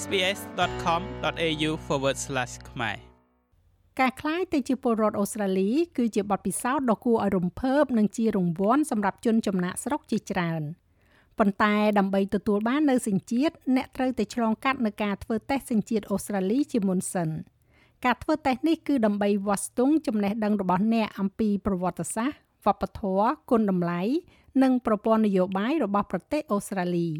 sbs.com.au/ ខ្មែរការคล้ายទៅជាពលរដ្ឋអូស្ត្រាលីគឺជាបទពិសោធន៍ដ៏គួរឲ្យរំភើបនិងជារង្វាន់សម្រាប់ជនចំណាក់ស្រុកជាច្រើនប៉ុន្តែដើម្បីទទួលបាននៅសញ្ជាតិអ្នកត្រូវតែឆ្លងកាត់នឹងការធ្វើតេស្តសញ្ជាតិអូស្ត្រាលីជាមុនសិនការធ្វើតេស្តនេះគឺដើម្បីវាស់ស្ទង់ចំណេះដឹងរបស់អ្នកអំពីប្រវត្តិសាស្ត្រវប្បធម៌គុណតម្លៃនិងប្រព័ន្ធនយោបាយរបស់ប្រទេសអូស្ត្រាលី។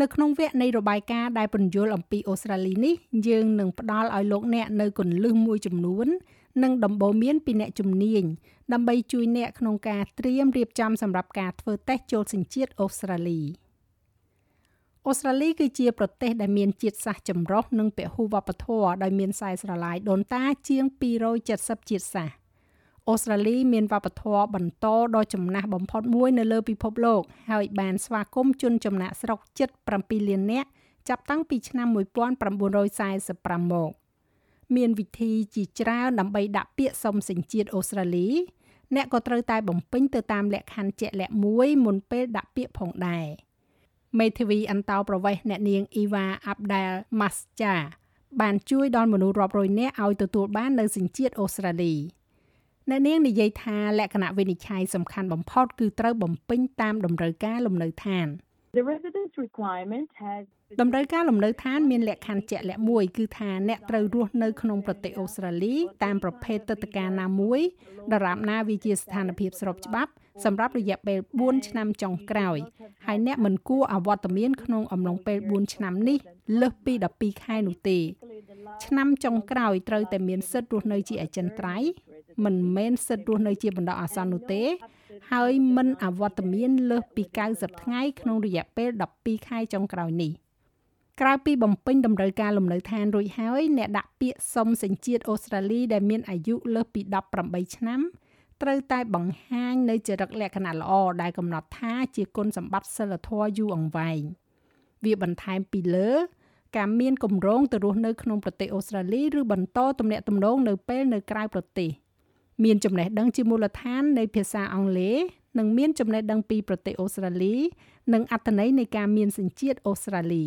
នៅក្នុងវគ្គនៃរបាយការណ៍ដែលពន្យល់អំពីអូស្ត្រាលីនេះយើងនឹងផ្ដល់ឲ្យលោកអ្នកនៅគន្លឹះមួយចំនួននិងដំបូន្មានពីអ្នកជំនាញដើម្បីជួយអ្នកក្នុងការត្រៀមរៀបចំសម្រាប់ការធ្វើតេស្តចូលសញ្ជាតិអូស្ត្រាលីអូស្ត្រាលីគឺជាប្រទេសដែលមានជាតិសាសន៍ចម្រុះនិងពហុវប្បធម៌ដោយមានខ្សែស្រឡាយដូនតាជាង270ជាតិសាសន៍ អូស្ត្រាលីមានវប្បធម៌បន្តដ៏ចំណាស់បំផុតមួយនៅលើពិភពលោក ហើយបានស្វាគមន៍ជនចំណាក់ស្រុកជិត7លាននាក់ចាប់តាំងពីឆ្នាំ1945មកមានវិធីជាច្រើនដើម្បីដាក់ពាក្យសុំសញ្ជាតិអូស្ត្រាលី អ្នកក៏ត្រូវតែបំពេញទៅតាមលក្ខខណ្ឌជាក់លាក់មួយមុនពេលដាក់ពាក្យផងដែរមេធាវីអន្តោប្រវេសន៍អ្នកនាងអ៊ីវ៉ាអាប់ដែលម៉ាស្ចាបានជួយដល់មនុស្សរាប់រយនាក់ឲ្យទទួលបាននៅសញ្ជាតិអូស្ត្រាលី។ អ្នកនាងនិយាយថាលក្ខណៈវិនិច្ឆ័យសំខាន់បំផុតគឺត្រូវបំពេញតាមតម្រូវការលំនៅឋាន The residence requirement has តម្រូវការលំនៅឋានមានលក្ខខណ្ឌជាក់លាក់មួយគឺថាអ្នកត្រូវរស់នៅក្នុងប្រទេសអូស្ត្រាលីតាមប្រភេទទឹកតការណាមួយដរាបណាវាជាស្ថានភាពស្របច្បាប់ សម្រាប់រយៈពេល4ឆ្នាំចុងក្រោយហើយអ្នកមិនគួរអវត្តមានក្នុងអំឡុងពេល4ឆ្នាំនេះលើសពី12ខែនោះទេ ឆ្នាំចុងក្រោយត្រូវតែមានសិទ្ធិរស់នៅជាអចិន្ត្រៃយ៍មិនមែនសិទ្ធិរស់នៅជាបណ្ដោះអាសន្ននោះទេ ហើយមិនអវត្តមានលើសពី90ថ្ងៃក្នុងរយៈពេល12ខែចុងក្រោយនេះក្រៅពីបំពេញតម្រូវការលំនៅឋានរួចហើយអ្នកដាក់ពាក្យសុំសញ្ជាតិអូស្ត្រាលីដែលមានអាយុលើសពី18ឆ្នាំ ត្រូវតែបង្ហាញនៅចរិតលក្ខណៈល្អដែលកំណត់ថាជាគុណសម្បត្តិសិលធម៌យូរអង្វែងវាបន្ថែមពីលើការមានគម្រោងទៅរស់នៅក្នុងប្រទេសអូស្ត្រាលីឬបន្តទំនាក់ទំនងនៅពេលនៅក្រៅប្រទេសមានចំណេះដឹងជាមូលដ្ឋាននៃភាសាអង់គ្លេសនិងមានចំណេះដឹងពីប្រទេសអូស្ត្រាលី និងអត្ថន័យនៃការមានសញ្ជាតិអូស្ត្រាលី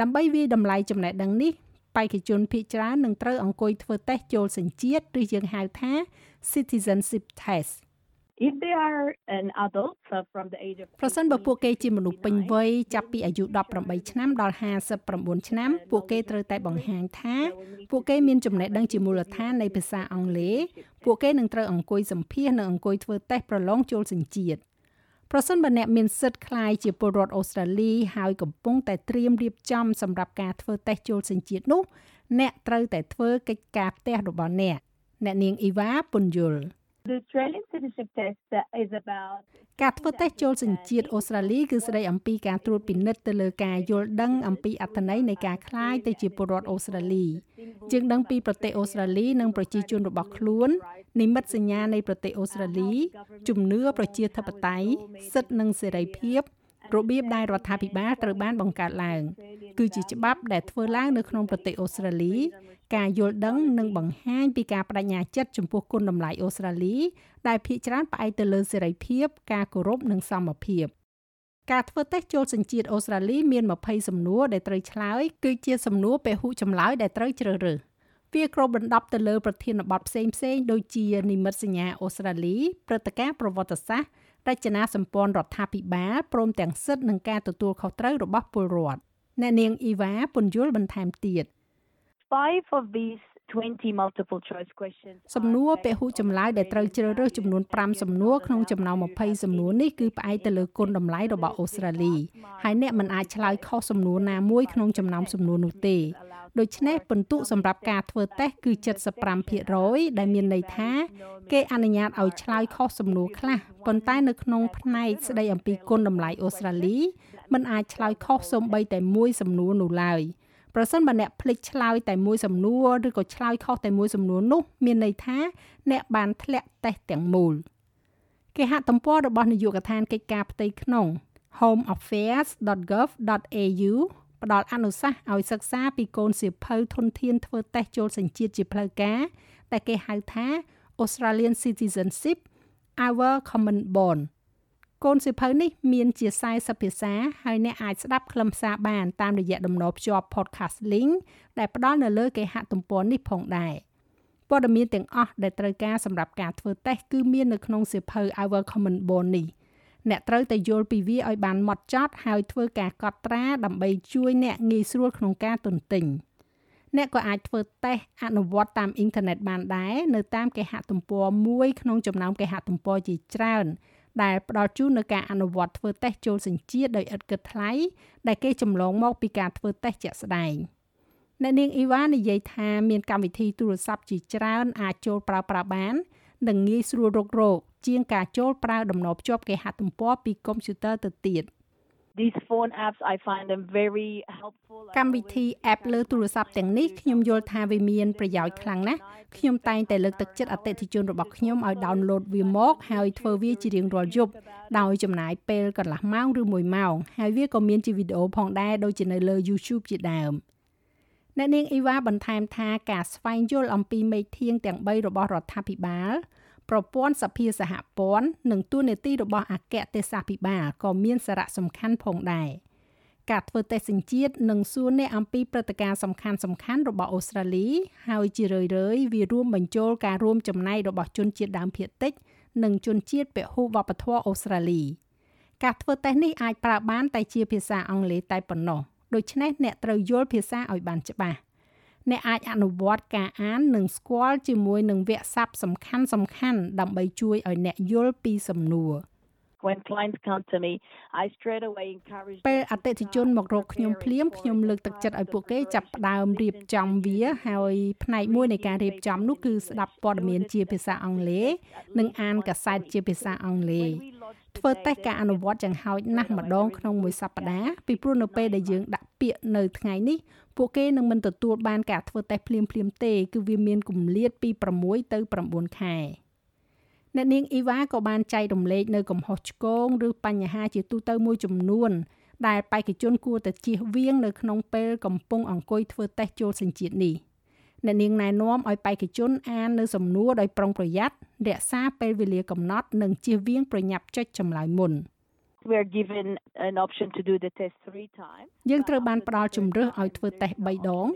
ដើម្បីវាតម្លៃចំណេះដឹងនេះ បេក្ខជនភាគច្រើននឹងត្រូវអង្គុយធ្វើតេស្តចូលសញ្ជាតិឬយើងហៅថា citizenship test if they are an adult from the age of ប្រសិនបើពួកគេជាមនុស្សពេញវ័យចាប់ពីអាយុ18ឆ្នាំដល់59ឆ្នាំ ពួកគេត្រូវតែបង្ហាញថា ពួកគេមានចំណេះដឹងជាមូលដ្ឋាននៃភាសាអង់គ្លេសពួកគេនឹងត្រូវអង្គុយសម្ភាសនិងអង្គុយធ្វើតេស្តប្រឡងចូលសញ្ជាតិ ប្រសិនបើអ្នកមានសិទ្ធិคล้ายជាពលរដ្ឋអូស្ត្រាលីហើយកំពុងតែត្រៀមរៀបចំសម្រាប់ការធ្វើតេស្តចូលសញ្ជាតិនោះអ្នកត្រូវតែធ្វើកិច្ចការផ្ទះរបស់អ្នកអ្នកនាងអ៊ីវ៉ាពុនយុល The Australian citizenship test is about ការធ្វើតេស្តចូលសញ្ជាតិអូស្ត្រាលីគឺស្ដីអំពីការត្រួតពិនិត្យទៅលើការយល់ដឹងអំពីអត្ថន័យនៃការคลายទៅជាពលរដ្ឋអូស្ត្រាលីជាងដឹងពីប្រទេសអូស្ត្រាលីនិងប្រជាជនរបស់ខ្លួននិមិត្តសញ្ញានៃប្រទេសអូស្ត្រាលីជំនឿប្រជាធិបតេយ្យសិទ្ធិនិងសេរីភាព របៀបដែលរដ្ឋាភិបាលត្រូវបានបង្កើតឡើង គឺជាច្បាប់ដែលធ្វើឡើងនៅក្នុងប្រទេសអូស្ត្រាលី ការយល់ដឹងនិងបង្ហាញពីការបដិញ្ញាចិត្តចំពោះគុណតម្លៃអូស្ត្រាលី ដែលភាគច្រើនផ្អែកទៅលើសេរីភាព ការគោរពនិងសមភាពការធ្វើតេស្តចូលសញ្ជាតិអូស្ត្រាលីមាន20សំណួរដែលត្រូវឆ្លើយគឺជាសំណួរពហុចម្លើយដែលត្រូវជ្រើសរើសវាគ្របដណ្ដប់ទៅលើប្រធានបទផ្សេងផ្សេងដូចជានិមិត្តសញ្ញាអូស្ត្រាលីព្រឹត្តិការណ៍ប្រវត្តិសាស្ត្រ រចនាសម្ព័ន្ធរដ្ឋាភិបាលព្រមទាំងសិទ្ធិនិងការទទួលខុសត្រូវរបស់ពលរដ្ឋអ្នកនាងអ៊ីវ៉ាពន្យល់បន្ថែមទៀត5 of these 20 multiple choice questions សំណួរពហុចម្លើយដែលត្រូវជ្រើសរើសចំនួន5សំណួរក្នុងចំណោម20សំណួរនេះគឺផ្អែកទៅលើគុណតម្លៃរបស់អូស្ត្រាលីហើយអ្នកមិនអាចឆ្លើយខុសសំណួរណាមួយក្នុងចំណោមសំណួរនោះទេ ដូច្នេះពិន្ទុសម្រាប់ការធ្វើតេស្តគឺ75%ដែលមានន័យថាគេអនុញ្ញាតឲ្យឆ្លើយខុសសំណួរខ្លះប៉ុន្តែនៅក្នុងផ្នែកស្ដីអំពីគុណតម្លៃអូស្ត្រាលីมันអាចឆ្លើយខុសសូម្បីតែមួយសំណួរនោះឡើយប្រសិនបើអ្នកភ្លេចឆ្លើយតែមួយសំណួរឬក៏ឆ្លើយខុសតែមួយសំណួរនោះ មានន័យថាអ្នកបានធ្លាក់តេស្តទាំងមូលគេហទំព័ររបស់នាយកដ្ឋានកិច្ចការផ្ទៃក្នុង homeaffairs.gov.au ផ្ដល់អនុសាសន៍ឲ្យសិក្សាពីកូនសៀវភៅធនធានធ្វើតេស្តចូលសញ្ជាតិជាផ្លូវការតែគេហៅថា Australian Citizenship Our Common Bond កូនសិភៅនេះមានជា40ភាសាហើយអ្នកអាចស្ដាប់ខ្លឹមសារបានតាមរយៈតំណភ្ជាប់ podcast link ដែលផ្ដល់នៅលើគេហទំព័រនេះផងដែរព័ត៌មានទាំងអស់ដែលត្រូវការសម្រាប់ការធ្វើតេស្តគឺមាននៅក្នុងសៀវភៅ Our Common Bond នេះ អ្នកត្រូវតែយល់ពីវាឲ្យបានម៉ត់ចត់ហើយធ្វើការកត់ត្រាដើម្បីជួយអ្នកងាយស្រួលក្នុងការទន្ទិញអ្នកក៏អាចធ្វើតេស្តអនុវត្តតាមអ៊ីនធឺណិតបានដែរនៅតាមគេហទំព័រមួយក្នុងចំណោមគេហទំព័រជាច្រើនដែលផ្ដល់ជូននូវការអនុវត្តធ្វើតេស្តចូលសញ្ជាតិដោយឥតគិតថ្លៃដែលគេចម្លងមកពីការធ្វើតេស្តជាក់ស្ដែងអ្នកនាងអ៊ីវ៉ានិយាយថាមានកម្មវិធីទូរស័ព្ទជាច្រើនអាចចូលប្រើប្រាស់បាន និងងាយស្រួលរករក ជាងការចូលប្រើដំណភ្ជាប់គេហទំព័រពីកុំព្យូទ័រទៅទៀត These phone apps I find them very helpful កម្មវិធី app លើទូរស័ព្ទទាំងនេះខ្ញុំយល់ថាវាមានប្រយោជន៍ខ្លាំងណាស់ខ្ញុំតែងតែលើកទឹកចិត្តអតិថិជនរបស់ខ្ញុំឲ្យ download វាមកហើយធ្វើវាជារៀងរាល់យប់ដោយចំណាយពេលកន្លះម៉ោងឬ1ម៉ោងហើយវាក៏មានជាវីដេអូផងដែរដូចជានៅលើ YouTube ជាដើមអ្នកនាងអ៊ីវ៉ាបន្ថែមថាការស្វែងយល់អំពីមេធាងទាំង3របស់រដ្ឋាភិបាល ប្រព័ន្ធសភាសហព័ន្ធនិងទួនាទីរបស់អគ្គទេសាភិបាលក៏មានសារៈសំខាន់ផងដែរការធ្វើតេស្តសញ្ជាតិនិងសួរអ្នកអំពីព្រឹត្តិការណ៍សំខាន់សំខាន់របស់អូស្ត្រាលី ហើយជារឿយៗវារួមបញ្ចូលការរួមចំណែករបស់ជនជាតិដើមភាគតិច និងជនជាតិពហុវប្បធម៌អូស្ត្រាលីការធ្វើតេស្តនេះអាចប្រើបានតែជាភាសាអង់គ្លេសតែប៉ុណ្ណោះដូច្នេះអ្នកត្រូវយល់ភាសាឲ្យបានច្បាស់ អ្នកអាចអនុវត្តការអាននិងស្គាល់ជាមួយនឹងវគ្គស័ព្ទសំខាន់សំខាន់ដើម្បីជួយឲ្យអ្នកយល់ពីសំណួរ when clients come to me I straight away encourage ពេលអតិថិជនមករកខ្ញុំភ្លាមខ្ញុំលើកទឹកចិត្តឲ្យពួកគេចាប់ផ្ដើមរៀបចំវា ហើយផ្នែកមួយនៃការរៀបចំនោះគឺស្ដាប់ព័ត៌មានជាភាសាអង់គ្លេសនិងអានកាសែតជាភាសាអង់គ្លេស ធ្វើតេស្តការអនុវត្តយ៉ាងហោចណាស់ម្ដងក្នុងមួយសប្ដាហ៍ពីព្រោះនៅពេលដែលយើងដាក់ពាក្យនៅថ្ងៃនេះពួកគេនឹងមិនទទួលបានការធ្វើតេស្តភ្លាមភ្លាមទេគឺវាមានគម្លាតពី6ទៅ9ខែអ្នកនាងអ៊ីវ៉ាក៏បានចែករំលែកនៅកំហុសឆ្គងឬបញ្ហាជាទូទៅមួយចំនួន ដែលបេក្ខជនគួរតែជៀសវាងនៅក្នុងពេលកំពុងអង្គុយធ្វើតេស្តចូលសញ្ជាតិនេះ អ្នកនាងណែនាំឲ្យបេក្ខជនអាននៅសំណួរដោយប្រុងប្រយ័ត្នរក្សាពេលវេលាកំណត់និងជៀសវាងប្រញាប់ចុចចម្លើយមុន។ we are given an option to do the test 3 times យើងត្រូវបានផ្ដល់ជំរើសឲ្យធ្វើតេស្ត3ដង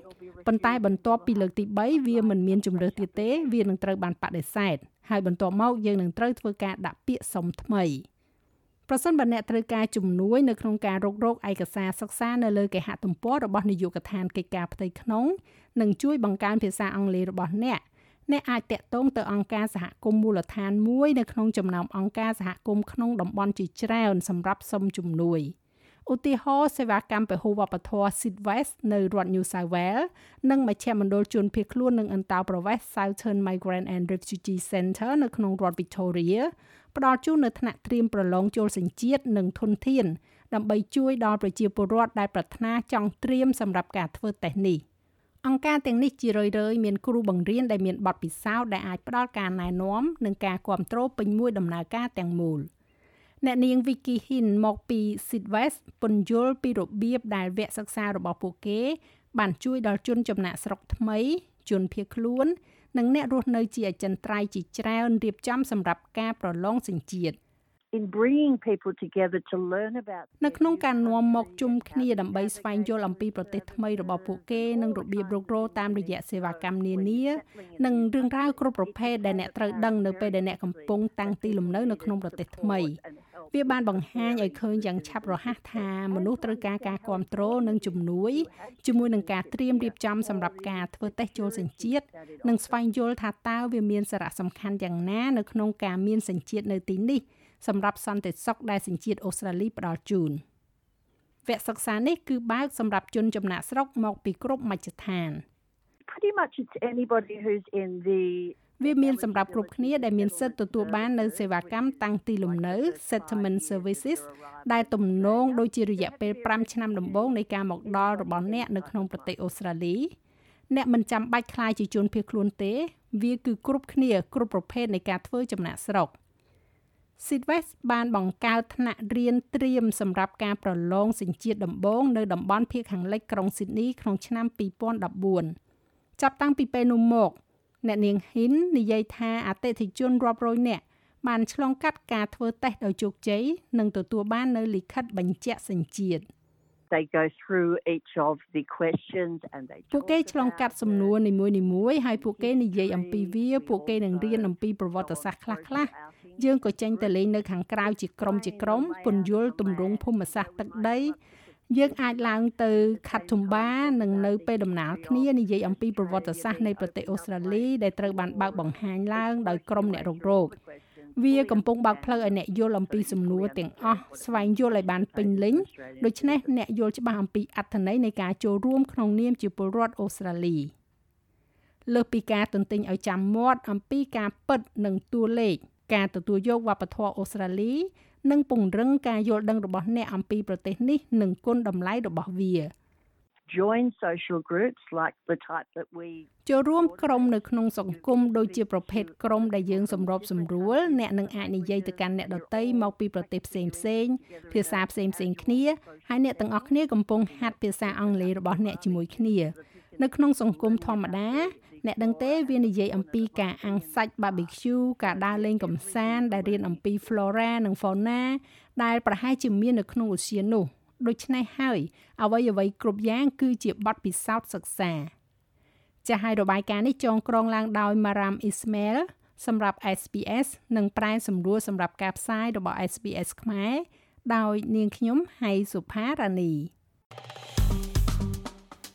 ប៉ុន្តែបន្ទាប់ពីលើកទី3វាមិនមានជំរើសទៀតទេ វានឹងត្រូវបានបដិសេធហើយបន្ទាប់មកយើងនឹងត្រូវធ្វើការដាក់ពាក្យសុំថ្មី ប្រសិនបើអ្នកត្រូវការជំនួយនៅក្នុងការរករោគឯកសារសិក្សានៅលើគេហទំព័ររបស់នាយកដ្ឋានកិច្ចការផ្ទៃក្នុងនិងជួយបង្កើនភាសាអង់គ្លេសរបស់អ្នកអ្នកអាចតាក់ទងទៅអង្គការសហគមន៍មូលដ្ឋានមួយនៅក្នុងចំណោមអង្គការសហគមន៍ក្នុងតំបន់ជាច្រើនសម្រាប់សុំជំនួយ ឧទាហរណ៍សេវាកម្មពហុវប្បធម៌ Sidwest នៅរដ្ឋ New South Wales និងមជ្ឈមណ្ឌលជនភៀសខ្លួននិងអន្តោប្រវេសន៍ Southern Migrant and Refugee Center នៅក្នុងរដ្ឋ Victoria ផ្ដល់ជូននៅថ្នាក់ត្រៀមប្រឡងចូលសញ្ជាតិនិងធនធាន ដើម្បីជួយដល់ប្រជាពលរដ្ឋដែលប្រាថ្នាចង់ត្រៀមសម្រាប់ការធ្វើតេស្តនេះ។អង្គការទាំងនេះជារឿយៗមានគ្រូបង្រៀនដែលមានបទពិសោធន៍ដែលអាចផ្ដល់ការណែនាំនិងការគ្រប់គ្រងពេញមួយដំណើរការទាំងមូល អ្នកនាង Vicky Hin មកពី Sidwest ពន្យល់ពីរបៀបដែលវគ្គសិក្សារបស់ពួកគេ បានជួយដល់ជនចំណាក់ស្រុកថ្មី ជនភៀសខ្លួន និងអ្នករស់នៅជាអចិន្ត្រៃយ៍ជាច្រើនរៀបចំសម្រាប់ការប្រឡងសញ្ជាតិ in bringing people together to learn about នៅក្នុងការនាំមកជុំគ្នាដើម្បីស្វែងយល់អំពីប្រទេសថ្មីរបស់ពួកគេនិងរបៀបរុករកតាមរយៈសេវាកម្មនានានិងរឿងរ៉ាវគ្រប់ប្រភេទដែលអ្នកត្រូវដឹងនៅពេលដែលអ្នកកំពុងតាំងទីលំនៅនៅក្នុងប្រទេសថ្មី វាបានបង្ហាញឲ្យឃើញយ៉ាងឆាប់រហ័សថាមនុស្សត្រូវការការគ្រប់គ្រងនិងជំនួយជាមួយនឹងការត្រៀមរៀបចំសម្រាប់ការធ្វើតេស្តចូលសញ្ជាតិនិងស្វែងយល់ថាតើវាមានសារៈសំខាន់យ៉ាងណានៅក្នុងការមានសញ្ជាតិនៅទីនេះសម្រាប់សន្តិសុខដែលសញ្ជាតិអូស្ត្រាលីផ្ដល់ជូនវគ្គសិក្សានេះគឺបើកសម្រាប់ជនចំណាក់ស្រុកមកពីគ្រប់មជ្ឈដ្ឋាន pretty much it's anybody who's in the វាមានសម្រាប់គ្រប់គ្នាដែលមានសិទ្ធិទទួលបាននៅសេវាកម្មតាំងទីលំនៅ settlement services ដែលទំនងដូចជារយៈពេល5ឆ្នាំដំបូងនៃការមកដល់របស់អ្នកនៅក្នុងប្រទេសអូស្ត្រាលីអ្នកមិនចាំបាច់ខ្លាយជាជនភៀសខ្លួនទេ វាគឺគ្រប់គ្នាគ្រប់ប្រភេទនៃការធ្វើចំណាក់ស្រុក។ Sidwest បានបង្កើតថ្នាក់រៀនត្រៀមសម្រាប់ការប្រឡងសញ្ជាតិដំបូងនៅតំបន់ភាគខាងលិចក្រុង Sydney ក្នុងឆ្នាំ2014ចាប់តាំងពីពេលនោះមក អ្នកនាង Hin និយាយថាអតិថិជនរាប់រយនាក់បានឆ្លងកាត់ការធ្វើតេស្តដោយជោគជ័យនិងទទួលបាននៅលិខិតបញ្ជាក់សញ្ជាតិ they go through each of the questions and they ពួកគេឆ្លងកាត់សំណួរនីមួយៗហើយពួកគេនិយាយអំពីវាពួកគេនឹងរៀនអំពីប្រវត្តិសាស្ត្រខ្លះៗយើងក៏ចេញទៅលេងនៅខាងក្រៅជាក្រុមជាក្រុមពន្យល់ទម្រង់ភូមិសាស្ត្រទឹកដី យើងអាចឡើងទៅខាត់ធំបានិងនៅពេលដំណើរគ្នានិយាយអំពីប្រវត្តិសាស្ត្រនៃប្រទេសអូស្ត្រាលីដែលត្រូវបានបើកបង្ហាញឡើងដោយក្រុមអ្នករុករកវាកំពុងបើកផ្លូវឲ្យអ្នកយល់អំពីសំណួរទាំងអស់ស្វែងយល់ឲ្យបានពេញលេញដូច្នេះអ្នកយល់ច្បាស់អំពីអត្ថន័យនៃការចូលរួមក្នុងនាមជាពលរដ្ឋអូស្ត្រាលីលើសពីការទន្ទិញឲ្យចាំមាត់អំពីការពិតនិងតួលេខការទទួលយកវប្បធម៌អូស្ត្រាលី និងពង្រឹងការយល់ដឹងរបស់អ្នកអំពីប្រទេសនេះនិងគុណតម្លៃរបស់វា join social groups like the type that we ចូលរួមក្រុមនៅក្នុងសង្គមដូចជាប្រភេទក្រុមដែលយើងសម្របសម្រួលអ្នកនឹងអាចនិយាយទៅកាន់អ្នកដទៃមកពីប្រទេសផ្សេងផ្សេងភាសាផ្សេងផ្សេងគ្នាហើយអ្នកទាំងអស់គ្នាកំពុងហាត់ភាសាអង់គ្លេសរបស់អ្នកជាមួយគ្នា នៅក្នុងសង្គមធម្មតាអ្នកដឹងទេវានិយាយអំពីការអាំងសាច់ barbecue ការដើរលេងកម្សាន្តដែលរៀនអំពី flora និង fauna ដែលប្រហែលជាមាននៅក្នុងឧទ្យាននោះដូច្នេះហើយអ្វីអ្វីគ្រប់យ៉ាងគឺជាបទពិសោធន៍សិក្សាចាស់ហើយរបាយការណ៍នេះចងក្រងឡើងដោយ Maram Ismail សម្រាប់ SPS និងប្រែសម្រួលសម្រាប់ការផ្សាយរបស់ SPS ខ្មែរដោយនាងខ្ញុំហៃសុផារ៉ានី